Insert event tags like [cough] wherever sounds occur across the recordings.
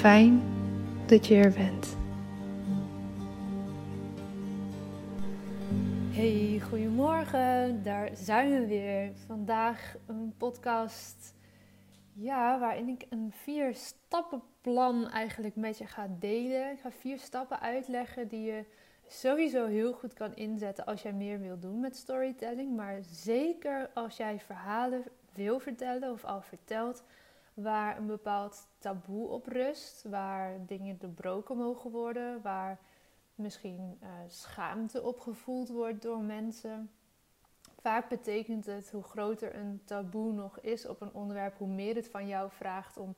Fijn dat je er bent. Hey, goedemorgen. Daar zijn we weer. Vandaag een podcast ja, waarin ik een vier stappenplan eigenlijk met je ga delen. Ik ga vier stappen uitleggen die je sowieso heel goed kan inzetten als jij meer wil doen met storytelling. Maar zeker als jij verhalen wil vertellen of al vertelt waar een bepaald taboe op rust, waar dingen doorbroken mogen worden, waar misschien uh, schaamte opgevoeld wordt door mensen. Vaak betekent het hoe groter een taboe nog is op een onderwerp, hoe meer het van jou vraagt om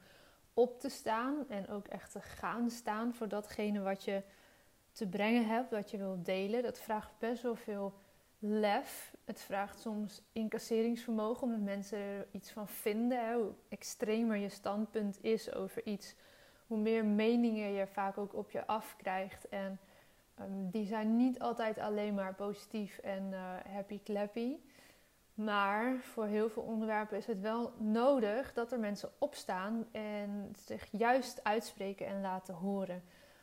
op te staan en ook echt te gaan staan voor datgene wat je te brengen hebt, wat je wilt delen. Dat vraagt best wel veel lef. Het vraagt soms incasseringsvermogen, omdat mensen er iets van vinden. Hè. Hoe extremer je standpunt is over iets, hoe meer meningen je vaak ook op je afkrijgt. En um, die zijn niet altijd alleen maar positief en uh, happy clappy. Maar voor heel veel onderwerpen is het wel nodig dat er mensen opstaan en zich juist uitspreken en laten horen.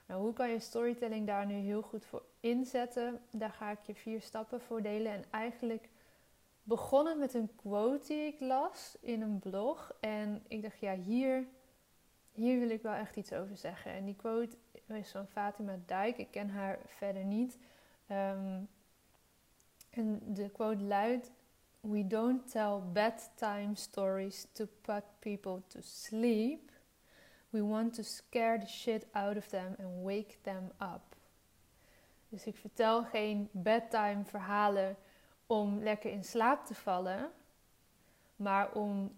Nou, hoe kan je storytelling daar nu heel goed voor inzetten? Daar ga ik je vier stappen voor delen. En eigenlijk begonnen met een quote die ik las in een blog. En ik dacht, ja, hier, hier wil ik wel echt iets over zeggen. En die quote is van Fatima Dijk. Ik ken haar verder niet. Um, en de quote luidt: We don't tell bedtime stories to put people to sleep. We want to scare the shit out of them and wake them up. Dus ik vertel geen bedtime verhalen om lekker in slaap te vallen, maar om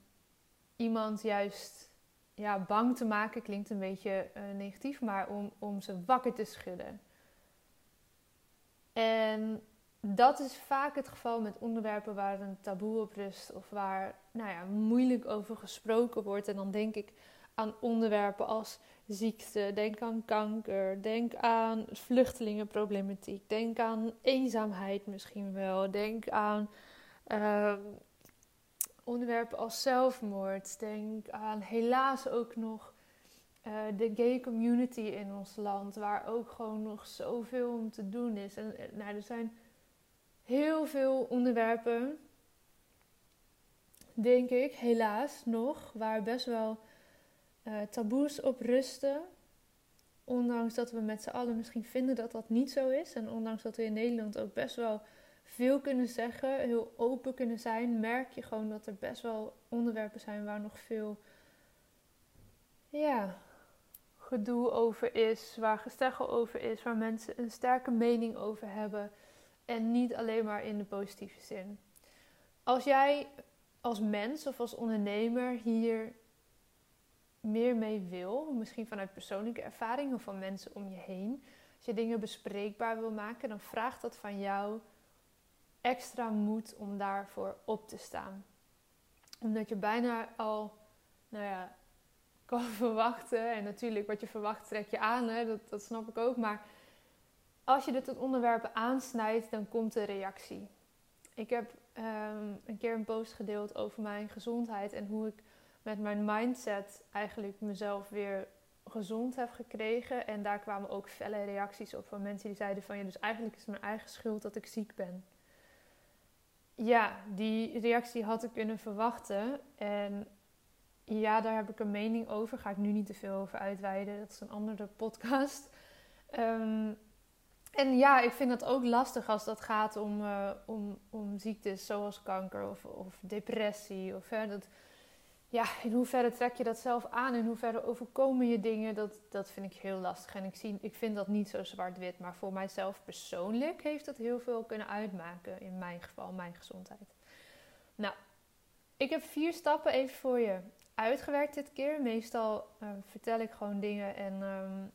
iemand juist ja, bang te maken, klinkt een beetje uh, negatief, maar om, om ze wakker te schudden. En dat is vaak het geval met onderwerpen waar een taboe op rust of waar nou ja, moeilijk over gesproken wordt. En dan denk ik aan onderwerpen als ziekte, denk aan kanker, denk aan vluchtelingenproblematiek, denk aan eenzaamheid misschien wel, denk aan uh, onderwerpen als zelfmoord, denk aan helaas ook nog uh, de gay community in ons land, waar ook gewoon nog zoveel om te doen is. En nou, er zijn heel veel onderwerpen, denk ik, helaas nog, waar best wel uh, taboes op rusten. Ondanks dat we met z'n allen misschien vinden dat dat niet zo is. En ondanks dat we in Nederland ook best wel veel kunnen zeggen, heel open kunnen zijn, merk je gewoon dat er best wel onderwerpen zijn waar nog veel ja, gedoe over is, waar gesteggel over is, waar mensen een sterke mening over hebben. En niet alleen maar in de positieve zin. Als jij als mens of als ondernemer hier meer mee wil, misschien vanuit persoonlijke ervaring of van mensen om je heen, als je dingen bespreekbaar wil maken, dan vraagt dat van jou extra moed om daarvoor op te staan. Omdat je bijna al, nou ja, kan [laughs] verwachten. En natuurlijk, wat je verwacht, trek je aan. Hè? Dat, dat snap ik ook. Maar als je dit tot onderwerpen aansnijdt, dan komt de reactie. Ik heb ehm, een keer een post gedeeld over mijn gezondheid en hoe ik met mijn mindset eigenlijk mezelf weer gezond heb gekregen. En daar kwamen ook felle reacties op van mensen die zeiden van ja, dus eigenlijk is het mijn eigen schuld dat ik ziek ben. Ja, die reactie had ik kunnen verwachten. En ja, daar heb ik een mening over. Ga ik nu niet te veel over uitweiden. Dat is een andere podcast. Um, en ja, ik vind het ook lastig als dat gaat om, uh, om, om ziektes zoals kanker of, of depressie. Of, dat, ja, in hoeverre trek je dat zelf aan? In hoeverre overkomen je dingen? Dat, dat vind ik heel lastig. En ik, zie, ik vind dat niet zo zwart-wit. Maar voor mijzelf persoonlijk heeft dat heel veel kunnen uitmaken. In mijn geval, mijn gezondheid. Nou, ik heb vier stappen even voor je uitgewerkt dit keer. Meestal uh, vertel ik gewoon dingen en um,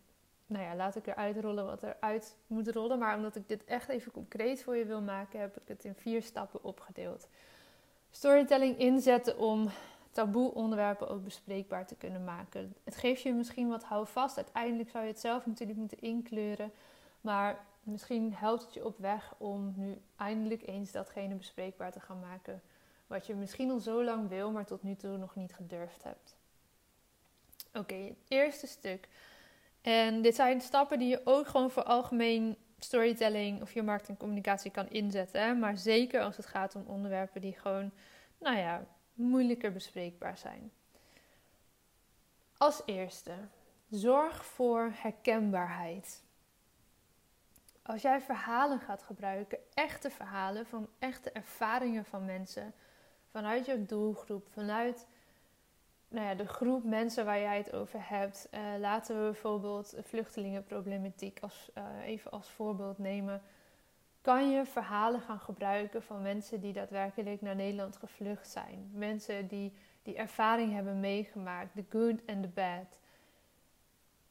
nou ja, laat ik eruit rollen wat eruit moet rollen. Maar omdat ik dit echt even concreet voor je wil maken, heb ik het in vier stappen opgedeeld. Storytelling inzetten om taboe onderwerpen ook bespreekbaar te kunnen maken. Het geeft je misschien wat houvast. Uiteindelijk zou je het zelf natuurlijk moeten inkleuren. Maar misschien helpt het je op weg om nu eindelijk eens datgene bespreekbaar te gaan maken. Wat je misschien al zo lang wil, maar tot nu toe nog niet gedurfd hebt. Oké, het eerste stuk. En dit zijn stappen die je ook gewoon voor algemeen storytelling of je marketingcommunicatie kan inzetten. Hè? Maar zeker als het gaat om onderwerpen die gewoon, nou ja, moeilijker bespreekbaar zijn. Als eerste, zorg voor herkenbaarheid. Als jij verhalen gaat gebruiken, echte verhalen van echte ervaringen van mensen, vanuit je doelgroep, vanuit nou ja, de groep mensen waar jij het over hebt. Uh, laten we bijvoorbeeld vluchtelingenproblematiek uh, even als voorbeeld nemen. Kan je verhalen gaan gebruiken van mensen die daadwerkelijk naar Nederland gevlucht zijn? Mensen die die ervaring hebben meegemaakt, the good and the bad.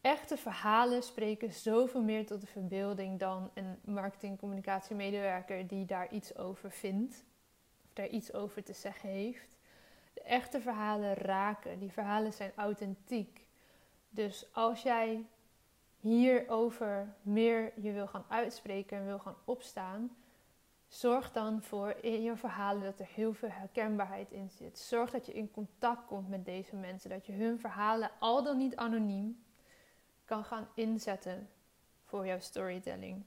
Echte verhalen spreken zoveel meer tot de verbeelding dan een marketing-communicatiemedewerker die daar iets over vindt, of daar iets over te zeggen heeft de echte verhalen raken. Die verhalen zijn authentiek. Dus als jij hierover meer je wil gaan uitspreken en wil gaan opstaan, zorg dan voor in je verhalen dat er heel veel herkenbaarheid in zit. Zorg dat je in contact komt met deze mensen, dat je hun verhalen al dan niet anoniem kan gaan inzetten voor jouw storytelling.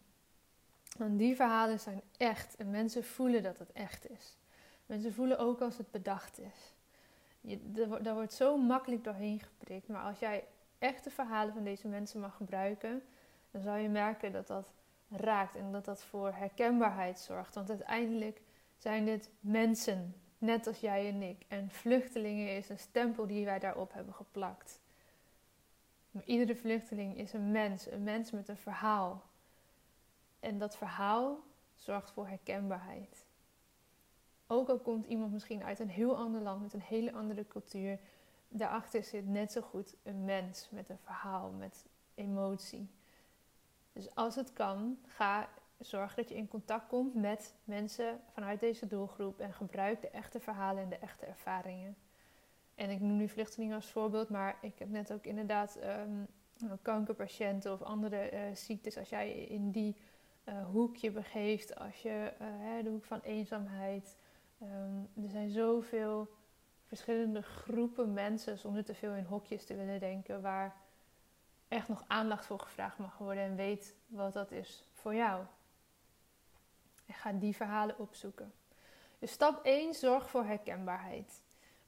Want die verhalen zijn echt en mensen voelen dat het echt is. Mensen voelen ook als het bedacht is je, daar wordt zo makkelijk doorheen geprikt. Maar als jij echte verhalen van deze mensen mag gebruiken, dan zal je merken dat dat raakt en dat dat voor herkenbaarheid zorgt. Want uiteindelijk zijn dit mensen, net als jij en ik. En vluchtelingen is een stempel die wij daarop hebben geplakt. Maar iedere vluchteling is een mens, een mens met een verhaal. En dat verhaal zorgt voor herkenbaarheid. Ook al komt iemand misschien uit een heel ander land met een hele andere cultuur, daarachter zit net zo goed een mens met een verhaal, met emotie. Dus als het kan, ga zorgen dat je in contact komt met mensen vanuit deze doelgroep en gebruik de echte verhalen en de echte ervaringen. En ik noem nu vluchtelingen als voorbeeld, maar ik heb net ook inderdaad um, kankerpatiënten of andere uh, ziektes. Als jij in die uh, hoekje begeeft, als je uh, de hoek van eenzaamheid, Um, er zijn zoveel verschillende groepen mensen, zonder te veel in hokjes te willen denken, waar echt nog aandacht voor gevraagd mag worden en weet wat dat is voor jou. En ga die verhalen opzoeken. Dus stap 1, zorg voor herkenbaarheid.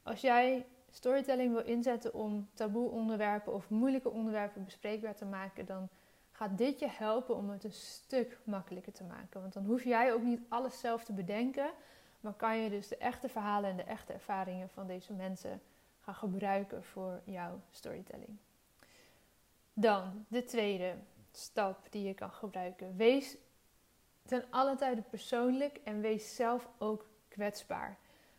Als jij storytelling wil inzetten om taboe onderwerpen of moeilijke onderwerpen bespreekbaar te maken, dan gaat dit je helpen om het een stuk makkelijker te maken. Want dan hoef jij ook niet alles zelf te bedenken, maar kan je dus de echte verhalen en de echte ervaringen van deze mensen gaan gebruiken voor jouw storytelling. Dan de tweede stap die je kan gebruiken. Wees ten alle tijde persoonlijk en wees zelf ook kwetsbaar.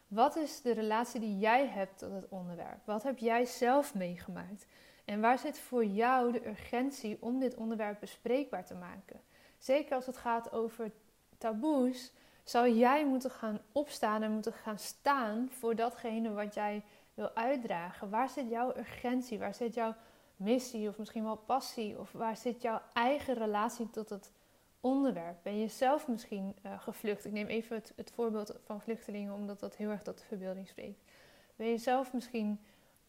Wat is de relatie die jij hebt tot het onderwerp? Wat heb jij zelf meegemaakt? En waar zit voor jou de urgentie om dit onderwerp bespreekbaar te maken? Zeker als het gaat over taboes, zou jij moeten gaan opstaan en moeten gaan staan voor datgene wat jij wil uitdragen. Waar zit jouw urgentie? Waar zit jouw missie of misschien wel passie? Of waar zit jouw eigen relatie tot het onderwerp? Ben je zelf misschien uh, gevlucht? Ik neem even het, voorbeeld van vluchtelingen, omdat dat heel erg tot de verbeelding spreekt. Ben je zelf misschien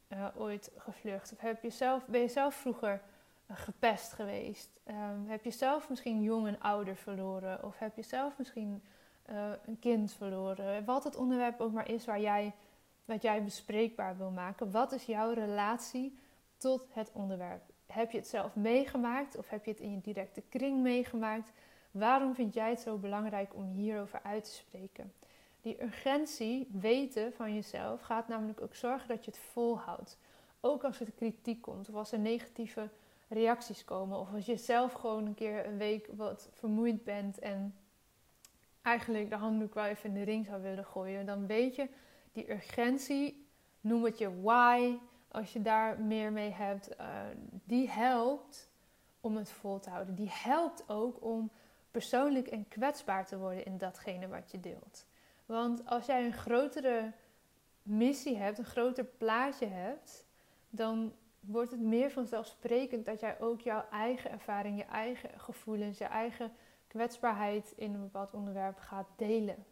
uh, ooit gevlucht? Of heb je zelf, ben je zelf vroeger uh, gepest geweest? Um, heb je zelf misschien jong en ouder verloren? Of heb je zelf misschien een kind verloren? Wat het onderwerp ook maar is waar jij, wat jij bespreekbaar wil maken. Wat is jouw relatie tot het onderwerp? Heb je het zelf meegemaakt of heb je het in je directe kring meegemaakt? Waarom vind jij het zo belangrijk om hierover uit te spreken? Die urgentie, weten van jezelf, gaat namelijk ook zorgen dat je het volhoudt. Ook als er kritiek komt of als er negatieve reacties komen. Of als je zelf gewoon een keer een week wat vermoeid bent en eigenlijk de handdoek wel even in de ring zou willen gooien. Dan weet je, die urgentie, noem het je why, als je daar meer mee hebt, uh, die helpt om het vol te houden. Die helpt ook om persoonlijk en kwetsbaar te worden in datgene wat je deelt. Want als jij een grotere missie hebt, een groter plaatje hebt, dan wordt het meer vanzelfsprekend dat jij ook jouw eigen ervaring, je eigen gevoelens, je eigen kwetsbaarheid in een bepaald onderwerp gaat delen.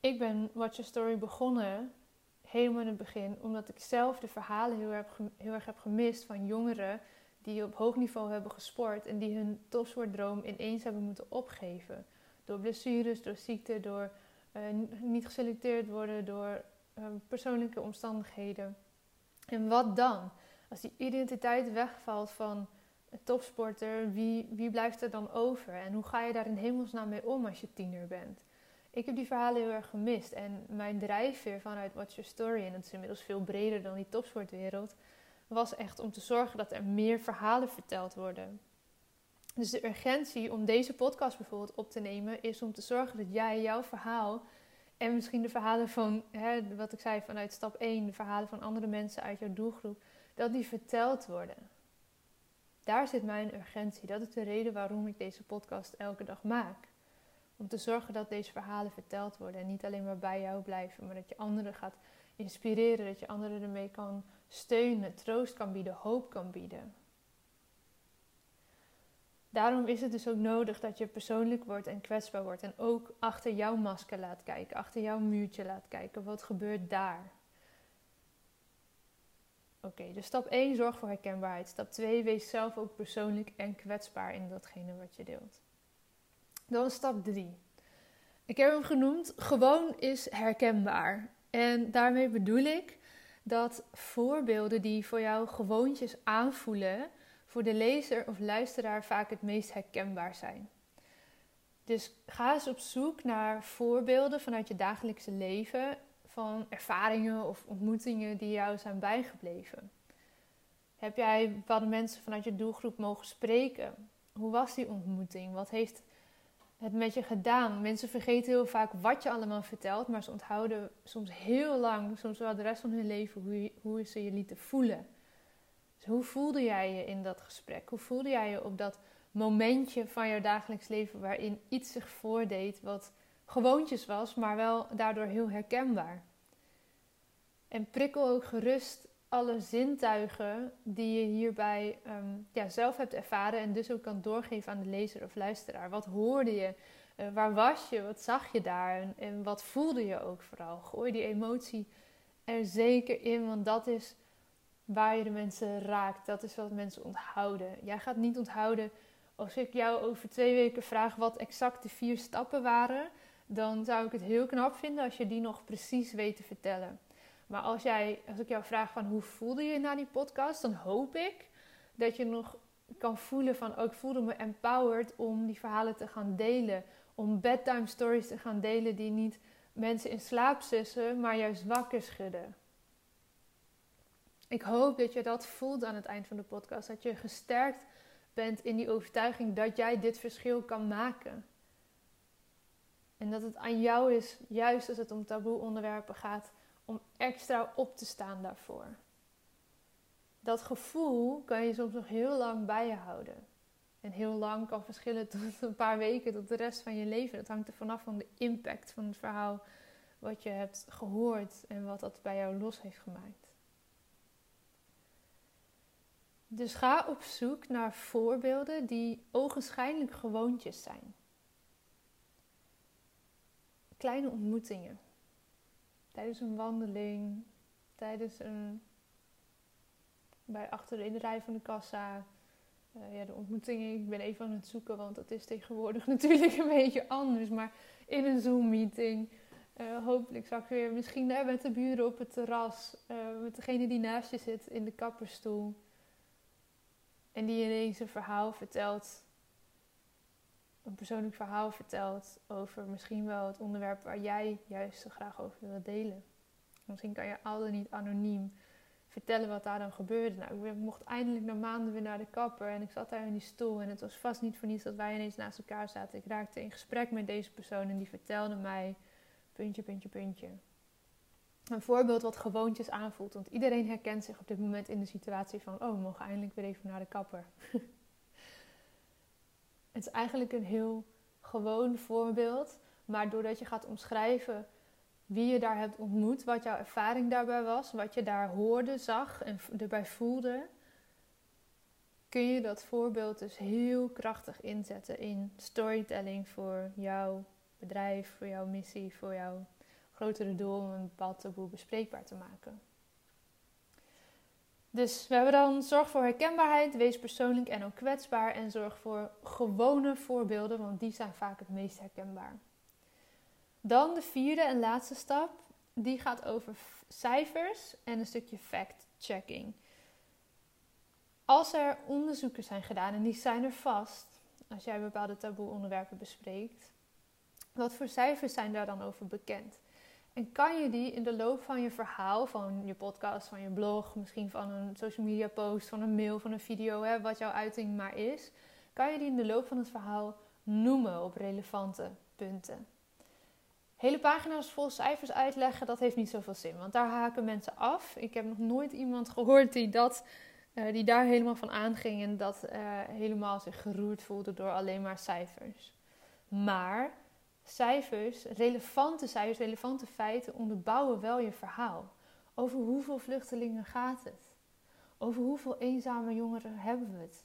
Ik ben Watch Your Story begonnen helemaal in het begin, omdat ik zelf de verhalen heel erg, heel erg heb gemist van jongeren die op hoog niveau hebben gesport en die hun topsportdroom ineens hebben moeten opgeven. Door blessures, door ziekte, door uh, niet geselecteerd worden, door uh, persoonlijke omstandigheden. En wat dan? Als die identiteit wegvalt van topsporter, wie, wie blijft er dan over? En hoe ga je daar in hemelsnaam mee om als je tiener bent? Ik heb die verhalen heel erg gemist. En mijn drijfveer vanuit What's Your Story, en dat is inmiddels veel breder dan die topsportwereld, was echt om te zorgen dat er meer verhalen verteld worden. Dus de urgentie om deze podcast bijvoorbeeld op te nemen, is om te zorgen dat jij jouw verhaal en misschien de verhalen van, hè, wat ik zei vanuit stap 1, de verhalen van andere mensen uit jouw doelgroep, dat die verteld worden. Daar zit mijn urgentie. Dat is de reden waarom ik deze podcast elke dag maak. Om te zorgen dat deze verhalen verteld worden en niet alleen maar bij jou blijven, maar dat je anderen gaat inspireren, dat je anderen ermee kan steunen, troost kan bieden, hoop kan bieden. Daarom is het dus ook nodig dat je persoonlijk wordt en kwetsbaar wordt. En ook achter jouw masker laat kijken, achter jouw muurtje laat kijken. Wat gebeurt daar? Oké, dus stap 1, zorg voor herkenbaarheid. Stap 2, wees zelf ook persoonlijk en kwetsbaar in datgene wat je deelt. Dan stap 3. Ik heb hem genoemd, gewoon is herkenbaar. En daarmee bedoel ik dat voorbeelden die voor jou gewoontjes aanvoelen, voor de lezer of luisteraar vaak het meest herkenbaar zijn. Dus ga eens op zoek naar voorbeelden vanuit je dagelijkse leven van ervaringen of ontmoetingen die jou zijn bijgebleven. Heb jij bepaalde mensen vanuit je doelgroep mogen spreken? Hoe was die ontmoeting? Wat heeft het met je gedaan? Mensen vergeten heel vaak wat je allemaal vertelt, maar ze onthouden soms heel lang, soms wel de rest van hun leven, hoe, ze je lieten voelen. Dus hoe voelde jij je in dat gesprek? Hoe voelde jij je op dat momentje van jouw dagelijks leven waarin iets zich voordeed wat gewoontjes was, maar wel daardoor heel herkenbaar? En prikkel ook gerust alle zintuigen die je hierbij um, ja, zelf hebt ervaren en dus ook kan doorgeven aan de lezer of luisteraar. Wat hoorde je? Uh, waar was je? Wat zag je daar? En, en, wat voelde je ook vooral? Gooi die emotie er zeker in, want dat is waar je de mensen raakt. Dat is wat mensen onthouden. Jij gaat niet onthouden als ik jou over twee weken vraag wat exact de vier stappen waren. Dan zou ik het heel knap vinden als je die nog precies weet te vertellen. Maar als, jij, als ik jou vraag van hoe voelde je na die podcast, dan hoop ik dat je nog kan voelen van oh, ik voelde me empowered om die verhalen te gaan delen. Om bedtime stories te gaan delen die niet mensen in slaap sussen, maar juist wakker schudden. Ik hoop dat je dat voelt aan het eind van de podcast. Dat je gesterkt bent in die overtuiging dat jij dit verschil kan maken. En dat het aan jou is, juist als het om taboe onderwerpen gaat, om extra op te staan daarvoor. Dat gevoel kan je soms nog heel lang bij je houden. En heel lang kan verschillen [laughs] tot een paar weken, tot de rest van je leven. Dat hangt er vanaf van de impact van het verhaal wat je hebt gehoord en wat dat bij jou los heeft gemaakt. Dus ga op zoek naar voorbeelden die ogenschijnlijk gewoontjes zijn. Kleine ontmoetingen. Tijdens een wandeling, tijdens een. bij achter in de rij van de kassa. Uh, ja, de ontmoetingen, ik ben even aan het zoeken, want dat is tegenwoordig [laughs] natuurlijk een beetje anders. Maar in een Zoom-meeting. Uh, hopelijk zag ik weer misschien daar met de buren op het terras. Uh, met degene die naast je zit in de kapperstoel. En die ineens een verhaal vertelt, een persoonlijk verhaal vertelt over misschien wel het onderwerp waar jij juist zo graag over wil delen. Misschien kan je al dan niet anoniem vertellen wat daar dan gebeurde. Nou, ik mocht eindelijk na maanden weer naar de kapper en ik zat daar in die stoel en het was vast niet voor niets dat wij ineens naast elkaar zaten. Ik raakte in gesprek met deze persoon en die vertelde mij puntje, puntje, puntje een voorbeeld wat gewoontjes aanvoelt. Want iedereen herkent zich op dit moment in de situatie van: oh, we mogen eindelijk weer even naar de kapper. [laughs] het is eigenlijk een heel gewoon voorbeeld. Maar doordat je gaat omschrijven wie je daar hebt ontmoet, wat jouw ervaring daarbij was, wat je daar hoorde, zag en erbij voelde, kun je dat voorbeeld dus heel krachtig inzetten in storytelling voor jouw bedrijf, voor jouw missie, voor jouw grotere doel om een bepaald taboe bespreekbaar te maken. Dus we hebben dan zorg voor herkenbaarheid, wees persoonlijk en ook kwetsbaar en zorg voor gewone voorbeelden, want die zijn vaak het meest herkenbaar. Dan de vierde en laatste stap, die gaat over cijfers en een stukje fact-checking. Als er onderzoeken zijn gedaan, en die zijn er vast, als jij bepaalde taboe onderwerpen bespreekt, wat voor cijfers zijn daar dan over bekend? En kan je die in de loop van je verhaal, van je podcast, van je blog, misschien van een social media post, van een mail, van een video, hè, wat jouw uiting maar is, kan je die in de loop van het verhaal noemen op relevante punten. Hele pagina's vol cijfers uitleggen, dat heeft niet zoveel zin, want daar haken mensen af. Ik heb nog nooit iemand gehoord die, dat, uh, die daar helemaal van aanging en dat uh, helemaal zich geroerd voelde door alleen maar cijfers. Maar cijfers, relevante cijfers, relevante feiten onderbouwen wel je verhaal. Over hoeveel vluchtelingen gaat het? Over hoeveel eenzame jongeren hebben we het?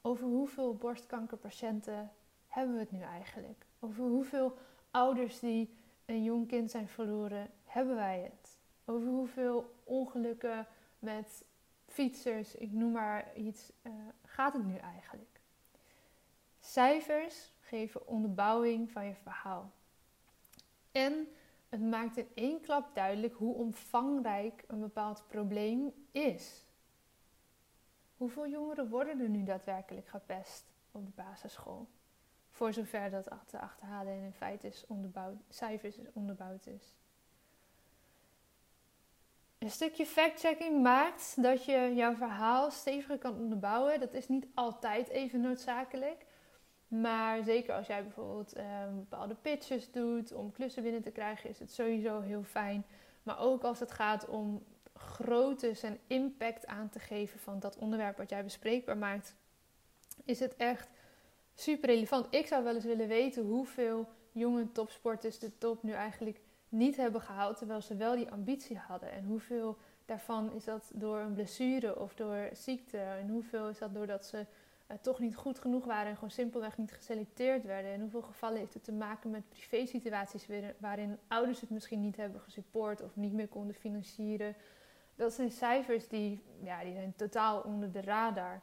Over hoeveel borstkankerpatiënten hebben we het nu eigenlijk? Over hoeveel ouders die een jong kind zijn verloren, hebben wij het? Over hoeveel ongelukken met fietsers, ik noem maar iets, uh, gaat het nu eigenlijk? Cijfers geven onderbouwing van je verhaal. En het maakt in één klap duidelijk hoe omvangrijk een bepaald probleem is. Hoeveel jongeren worden er nu daadwerkelijk gepest op de basisschool? Voor zover dat te achterhalen en in feite is onderbouwd, cijfers is onderbouwd is. Een stukje fact-checking maakt dat je jouw verhaal steviger kan onderbouwen. Dat is niet altijd even noodzakelijk. Maar zeker als jij bijvoorbeeld um, bepaalde pitches doet om klussen binnen te krijgen, is het sowieso heel fijn. Maar ook als het gaat om grootte en impact aan te geven van dat onderwerp wat jij bespreekbaar maakt, is het echt super relevant. Ik zou wel eens willen weten hoeveel jonge topsporters de top nu eigenlijk niet hebben gehaald, terwijl ze wel die ambitie hadden. En hoeveel daarvan is dat door een blessure of door ziekte? En hoeveel is dat doordat ze uh, toch niet goed genoeg waren en gewoon simpelweg niet geselecteerd werden. In hoeveel gevallen heeft het te maken met privé-situaties waarin ouders het misschien niet hebben gesupport of niet meer konden financieren. Dat zijn cijfers die, ja, die zijn totaal onder de radar.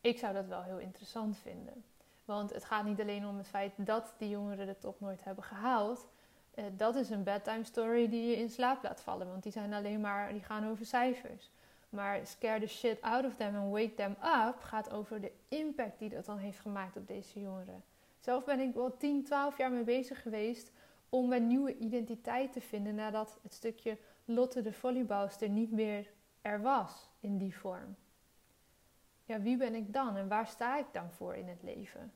Ik zou dat wel heel interessant vinden. Want het gaat niet alleen om het feit dat die jongeren de top nooit hebben gehaald. Uh, dat is een bedtime story die je in slaap laat vallen. Want die zijn alleen maar, die gaan over cijfers. Maar scare the shit out of them and wake them up gaat over de impact die dat dan heeft gemaakt op deze jongeren. Zelf ben ik wel 10, 12 jaar mee bezig geweest om een nieuwe identiteit te vinden nadat het stukje Lotte de volleybalster niet meer er was in die vorm. Ja, wie ben ik dan en waar sta ik dan voor in het leven?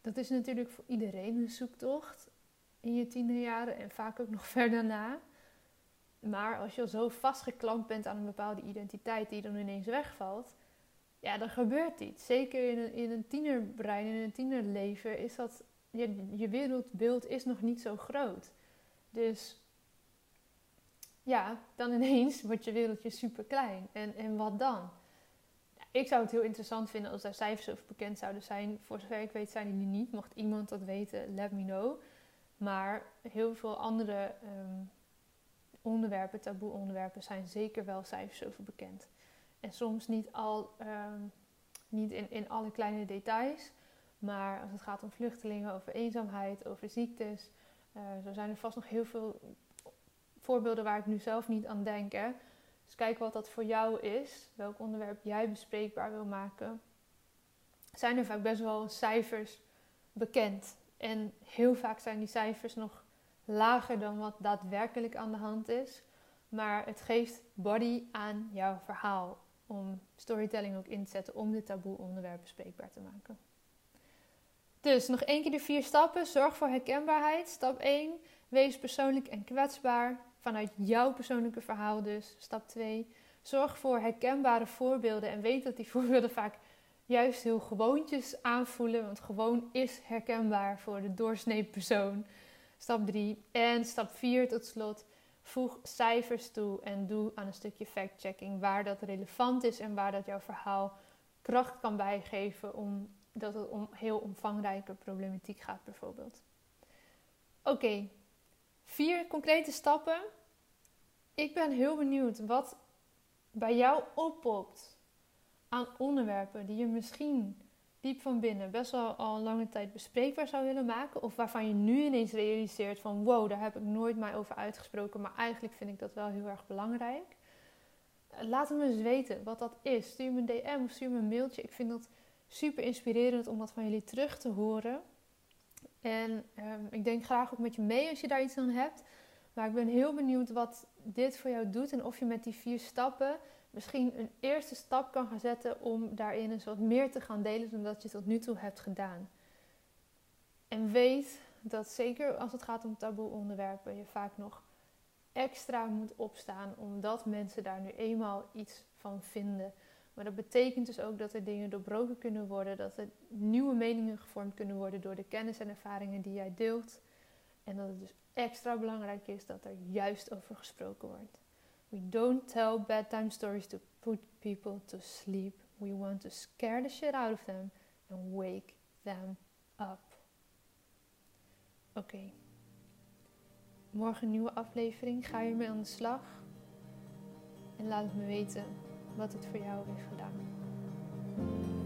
Dat is natuurlijk voor iedereen een zoektocht in je tienerjaren en vaak ook nog [laughs] verder na. Maar als je al zo vastgeklampt bent aan een bepaalde identiteit die dan ineens wegvalt, ja, dan gebeurt iets. Zeker in een, in een tienerbrein, in een tienerleven, is dat je, je wereldbeeld is nog niet zo groot. Dus ja, dan ineens wordt je wereldje super klein. En, en wat dan? Ik zou het heel interessant vinden als daar cijfers over bekend zouden zijn. Voor zover ik weet zijn die niet. Mocht iemand dat weten, let me know. Maar heel veel andere um, onderwerpen, taboe onderwerpen, zijn zeker wel cijfers over bekend. En soms niet, al, ehm, niet in, in alle kleine details. Maar als het gaat om vluchtelingen, over eenzaamheid, over ziektes. Uh, zo zijn er vast nog heel veel voorbeelden waar ik nu zelf niet aan denk. Hè. Dus kijk wat dat voor jou is. Welk onderwerp jij bespreekbaar wil maken. Zijn er vaak best wel cijfers bekend. En heel vaak zijn die cijfers nog lager dan wat daadwerkelijk aan de hand is. Maar het geeft body aan jouw verhaal. Om storytelling ook in te zetten om de taboe onderwerpen bespreekbaar te maken. Dus nog één keer de vier stappen. Zorg voor herkenbaarheid. Stap 1. Wees persoonlijk en kwetsbaar. Vanuit jouw persoonlijke verhaal dus. Stap 2. Zorg voor herkenbare voorbeelden. En weet dat die [laughs] voorbeelden vaak juist heel gewoontjes aanvoelen. Want gewoon is herkenbaar voor de doorsnee persoon. Stap 3. En stap 4 tot slot. Voeg cijfers toe en doe aan een stukje fact-checking waar dat relevant is en waar dat jouw verhaal kracht kan bijgeven om dat het om heel omvangrijke problematiek gaat bijvoorbeeld. Oké, vier concrete stappen. Ik ben heel benieuwd wat bij jou oppopt aan onderwerpen die je misschien diep van binnen best wel al een lange tijd bespreekbaar zou willen maken. Of waarvan je nu ineens realiseert van wow, daar heb ik nooit mij over uitgesproken. Maar eigenlijk vind ik dat wel heel erg belangrijk. Laat me eens weten wat dat is. Stuur me een DM of stuur me een mailtje. Ik vind dat super inspirerend om dat van jullie terug te horen. En ehm, ik denk graag ook met je mee als je daar iets aan hebt. Maar ik ben heel benieuwd wat dit voor jou doet en of je met die vier stappen misschien een eerste stap kan gaan zetten om daarin eens wat meer te gaan delen dan dat je tot nu toe hebt gedaan. En weet dat zeker als het gaat om taboe onderwerpen je vaak nog extra moet opstaan omdat mensen daar nu eenmaal iets van vinden. Maar dat betekent dus ook dat er dingen doorbroken kunnen worden, dat er nieuwe meningen gevormd kunnen worden door de kennis en ervaringen die jij deelt. En dat het dus extra belangrijk is dat er juist over gesproken wordt. We don't tell bedtime stories to put people to sleep. We want to scare the shit out of them and wake them up. Oké. Morgen een nieuwe aflevering. Ga je mee aan de slag. En laat het me weten wat het voor jou heeft gedaan.